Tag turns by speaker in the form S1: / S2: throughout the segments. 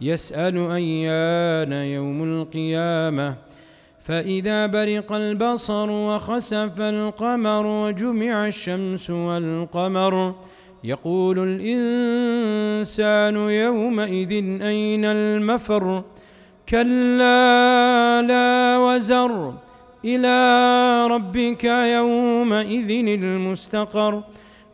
S1: يسأل أيان يوم القيامة. فإذا برق البصر وخسف القمر وجمع الشمس والقمر يقول الإنسان يومئذ أين المفر؟ كلا لا وزر. إلى ربك يومئذ المستقر.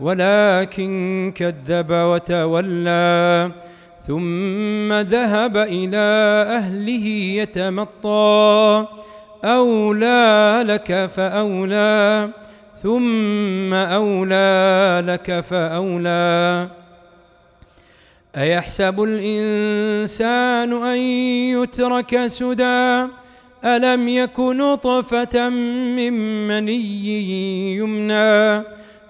S1: ولكن كذب وتولى ثم ذهب إلى أهله يتمطى أولى لك فأولى ثم أولى لك فأولى. أيحسب الإنسان أن يترك سدى؟ ألم يك نطفة من مني يمنى؟